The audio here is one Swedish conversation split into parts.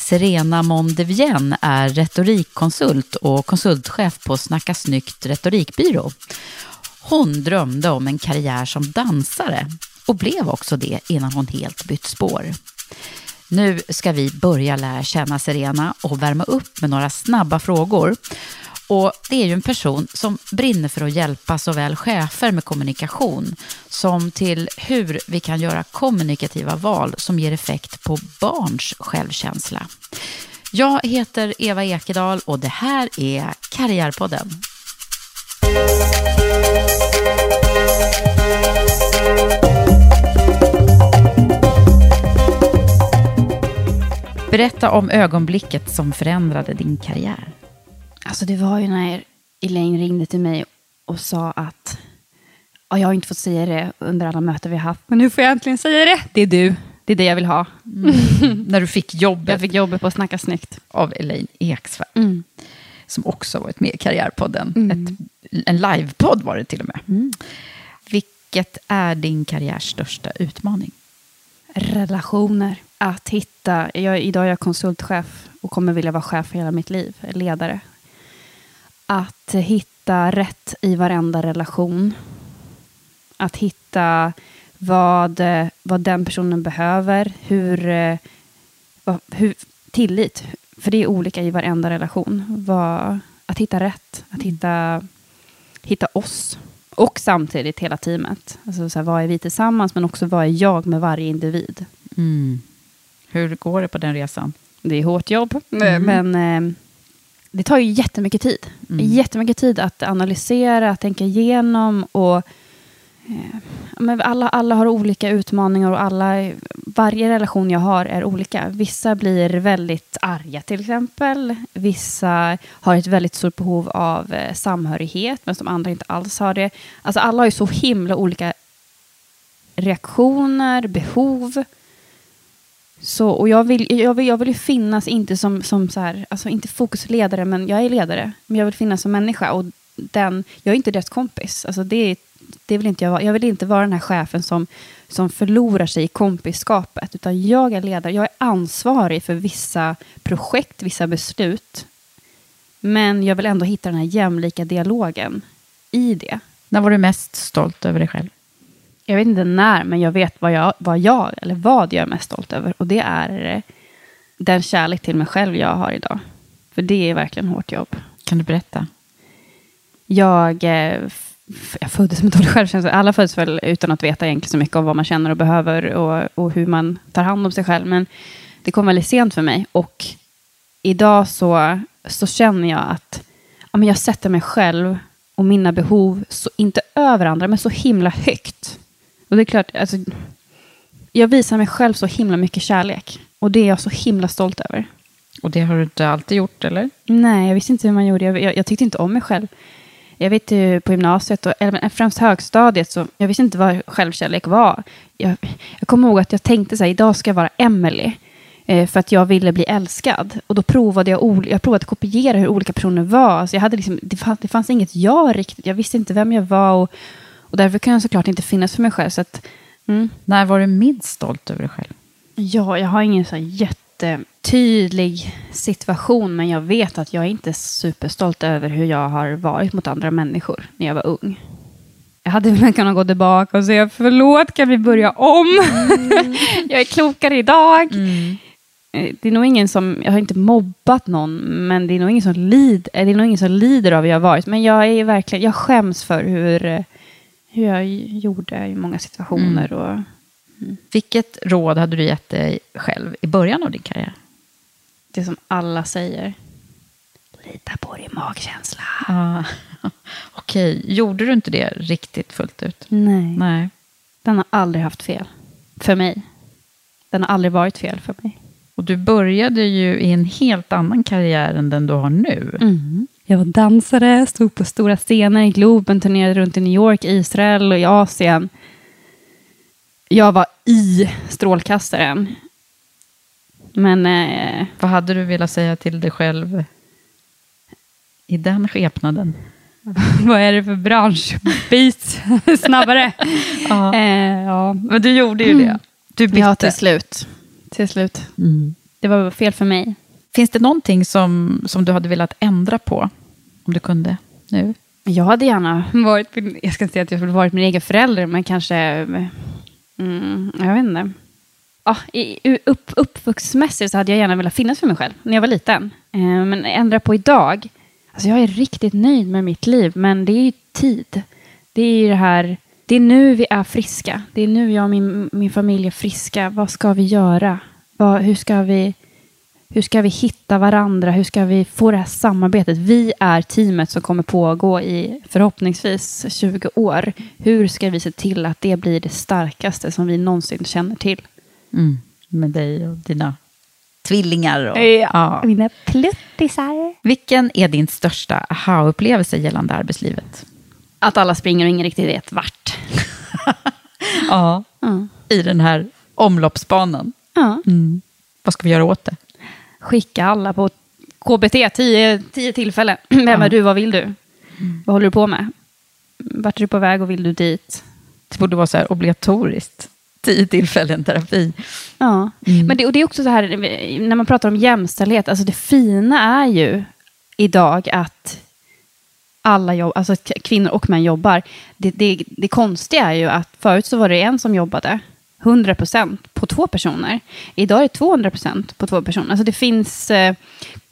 Serena Mondevien är retorikkonsult och konsultchef på Snacka snyggt retorikbyrå. Hon drömde om en karriär som dansare och blev också det innan hon helt bytt spår. Nu ska vi börja lära känna Serena och värma upp med några snabba frågor. Och det är ju en person som brinner för att hjälpa såväl chefer med kommunikation som till hur vi kan göra kommunikativa val som ger effekt på barns självkänsla. Jag heter Eva Ekedal och det här är Karriärpodden. Berätta om ögonblicket som förändrade din karriär. Alltså det var ju när Elaine ringde till mig och sa att ja, jag har inte fått säga det under alla möten vi har haft, men nu får jag äntligen säga det. Det är du. Det är det jag vill ha. Mm. När du fick jobbet. Jag fick jobbet på att Snacka snyggt. Av Elaine Eksvärd. Mm. Som också varit med i Karriärpodden. Mm. Ett, en livepodd var det till och med. Mm. Vilket är din karriärs största utmaning? Relationer. Att hitta, jag, idag är jag konsultchef och kommer vilja vara chef för hela mitt liv, ledare. Att hitta rätt i varenda relation. Att hitta vad, vad den personen behöver, hur, vad, hur, tillit. För det är olika i varenda relation. Vad, att hitta rätt, att hitta, hitta oss. Och samtidigt hela teamet. Alltså så här, vad är vi tillsammans, men också vad är jag med varje individ. Mm. Hur går det på den resan? Det är hårt jobb, mm. men eh, det tar ju jättemycket tid. Mm. Jättemycket tid att analysera, att tänka igenom och eh, men alla, alla har olika utmaningar och alla, varje relation jag har är olika. Vissa blir väldigt arga till exempel. Vissa har ett väldigt stort behov av eh, samhörighet, medan de andra inte alls har det. Alltså alla har ju så himla olika reaktioner, behov. Så, och jag vill, jag, vill, jag vill ju finnas, inte som, som så här, alltså inte fokusledare, men jag är ledare. Men jag vill finnas som människa. Och den, jag är inte deras kompis. Alltså det, det vill inte jag vara. Jag vill inte vara den här chefen som, som förlorar sig i kompisskapet. Utan jag är ledare. Jag är ansvarig för vissa projekt, vissa beslut. Men jag vill ändå hitta den här jämlika dialogen i det. När var du mest stolt över dig själv? Jag vet inte när, men jag vet vad jag, vad jag, eller vad jag är mest stolt över. Och det är den kärlek till mig själv jag har idag. För det är verkligen hårt jobb. Kan du berätta? Jag, jag föddes med dålig självkänsla. Alla föds väl utan att veta egentligen så mycket om vad man känner och behöver och, och hur man tar hand om sig själv. Men det kom väldigt sent för mig. Och idag så, så känner jag att ja, men jag sätter mig själv och mina behov, så, inte över andra, men så himla högt. Och det är klart, alltså, jag visar mig själv så himla mycket kärlek. Och det är jag så himla stolt över. Och det har du inte alltid gjort, eller? Nej, jag visste inte hur man gjorde. Jag, jag, jag tyckte inte om mig själv. Jag vet ju på gymnasiet, och eller främst högstadiet, så jag visste inte vad självkärlek var. Jag, jag kommer ihåg att jag tänkte så här, idag ska jag vara Emily eh, för att jag ville bli älskad. Och då provade jag, jag provade att kopiera hur olika personer var. Alltså jag hade liksom, det, fanns, det fanns inget jag riktigt. Jag visste inte vem jag var. Och, och därför kan jag såklart inte finnas för mig själv. Så att, mm. När var du minst stolt över dig själv? Ja, jag har ingen så jättetydlig situation, men jag vet att jag är inte superstolt över hur jag har varit mot andra människor när jag var ung. Jag hade väl kunnat gå tillbaka och säga förlåt, kan vi börja om? Mm. jag är klokare idag. Mm. Eh, det är nog ingen som, jag har inte mobbat någon, men det är nog ingen som, lid, eh, det är nog ingen som lider av hur jag har varit. Men jag är verkligen, jag skäms för hur, eh, hur jag gjorde i många situationer. Mm. Och, mm. Vilket råd hade du gett dig själv i början av din karriär? Det som alla säger. Lita på din magkänsla. Ah. Okej, gjorde du inte det riktigt fullt ut? Nej. Nej. Den har aldrig haft fel. För mig. Den har aldrig varit fel för mig. Och du började ju i en helt annan karriär än den du har nu. Mm. Jag var dansare, stod på stora scener i Globen, turnerade runt i New York, Israel och i Asien. Jag var i strålkastaren. Men... Eh, Vad hade du velat säga till dig själv i den skepnaden? Vad är det för bransch? Bit snabbare. ja. Eh, ja. Men du gjorde ju det. Du bytte. Ja, till slut till slut. Mm. Det var fel för mig. Finns det någonting som, som du hade velat ändra på? Om du kunde nu? Jag hade gärna varit, jag ska inte säga att jag skulle varit min egen förälder, men kanske, mm, jag vet inte. Ja, i, upp, uppvuxmässigt så hade jag gärna velat finnas för mig själv när jag var liten. Eh, men ändra på idag. Alltså jag är riktigt nöjd med mitt liv, men det är ju tid. Det är ju det här det är nu vi är friska. Det är nu jag och min, min familj är friska. Vad ska vi göra? Vad, hur, ska vi, hur ska vi hitta varandra? Hur ska vi få det här samarbetet? Vi är teamet som kommer pågå i förhoppningsvis 20 år. Hur ska vi se till att det blir det starkaste som vi någonsin känner till? Mm. Med dig och dina tvillingar. Och, ja, ja. mina pluttisar. Vilken är din största aha-upplevelse gällande arbetslivet? Att alla springer och ingen riktigt vet vart. ja, mm. i den här omloppsbanan. Ja. Mm. Vad ska vi göra åt det? Skicka alla på KBT, tio, tio tillfällen. Vem ja. är du, vad vill du? Mm. Vad håller du på med? Vart är du på väg och vill du dit? Det borde vara så här obligatoriskt. Tio tillfällen terapi. Ja, mm. men det, och det är också så här, när man pratar om jämställdhet, alltså det fina är ju idag att alla jobb, alltså kvinnor och män jobbar. Det, det, det konstiga är ju att förut så var det en som jobbade 100 procent på två personer. Idag är det 200 procent på två personer. Alltså det finns, eh,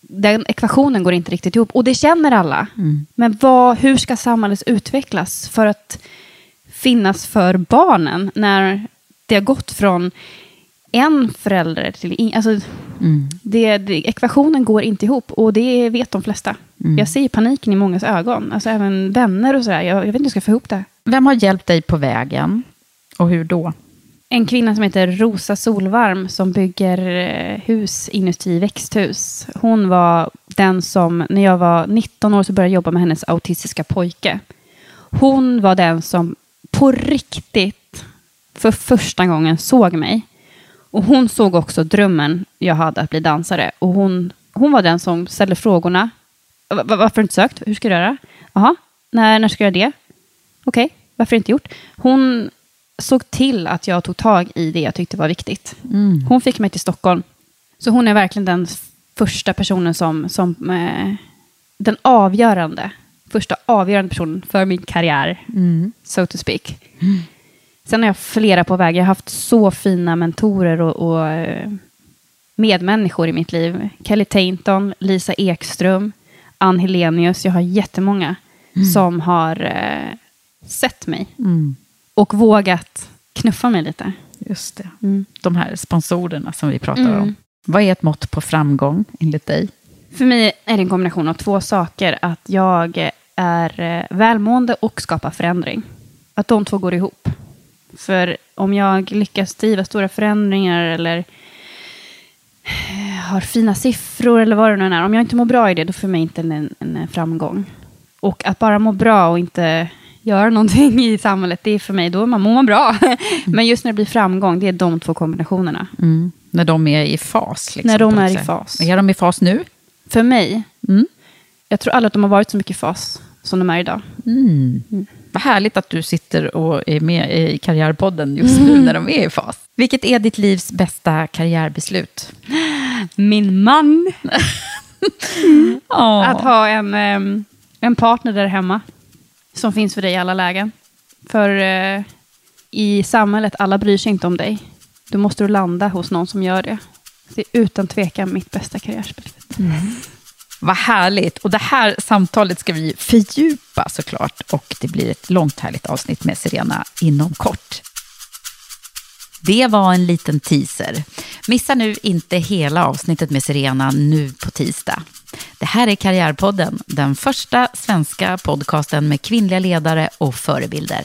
den ekvationen går inte riktigt ihop. Och det känner alla. Mm. Men vad, hur ska samhället utvecklas för att finnas för barnen när det har gått från en förälder till... Alltså, mm. det, det, ekvationen går inte ihop och det vet de flesta. Mm. Jag ser paniken i mångas ögon, alltså även vänner och sådär. Jag, jag vet inte hur jag ska få ihop det. Vem har hjälpt dig på vägen och hur då? En kvinna som heter Rosa Solvarm som bygger eh, hus inuti växthus. Hon var den som, när jag var 19 år, så började jobba med hennes autistiska pojke. Hon var den som på riktigt för första gången såg mig och hon såg också drömmen jag hade att bli dansare. Och hon, hon var den som ställde frågorna. Varför har du inte sökt? Hur ska du göra? Jaha, när, när ska jag göra det? Okej, okay. varför inte gjort? Hon såg till att jag tog tag i det jag tyckte var viktigt. Mm. Hon fick mig till Stockholm. Så hon är verkligen den första personen som, som eh, den avgörande, första avgörande personen för min karriär, mm. so to speak. Mm. Sen har jag flera på väg. Jag har haft så fina mentorer och, och eh, medmänniskor i mitt liv. Kelly Tainton, Lisa Ekström, Ann Helenius. Jag har jättemånga mm. som har eh, sett mig mm. Och vågat knuffa mig lite. Just det. Mm. De här sponsorerna som vi pratar om. Mm. Vad är ett mått på framgång enligt dig? För mig är det en kombination av två saker. Att jag är eh, välmående och skapar förändring. Att de två går ihop. För om jag lyckas driva stora förändringar eller har fina siffror eller vad det nu är. Om jag inte mår bra i det, då får mig inte en, en framgång. Och att bara må bra och inte göra någonting i samhället, det är för mig, då mår man bra. Men just när det blir framgång, det är de två kombinationerna. Mm. När de är i fas. Liksom, När de är i fas. Är de i fas nu? För mig, Mm. jag tror aldrig att de har varit så mycket i fas som de är idag. Vad härligt att du sitter och är med i Karriärpodden just nu när de är i fas. Vilket är ditt livs bästa karriärbeslut? Min man. Åh. Att ha en, en partner där hemma som finns för dig i alla lägen. För eh, i samhället, alla bryr sig inte om dig. Då måste du landa hos någon som gör det. Det är utan tvekan mitt bästa karriärsbeslut. Mm. Vad härligt. Och det här samtalet ska vi fördjupa såklart. Och det blir ett långt härligt avsnitt med Serena inom kort. Det var en liten teaser. Missa nu inte hela avsnittet med Serena nu på tisdag. Det här är Karriärpodden, den första svenska podcasten med kvinnliga ledare och förebilder.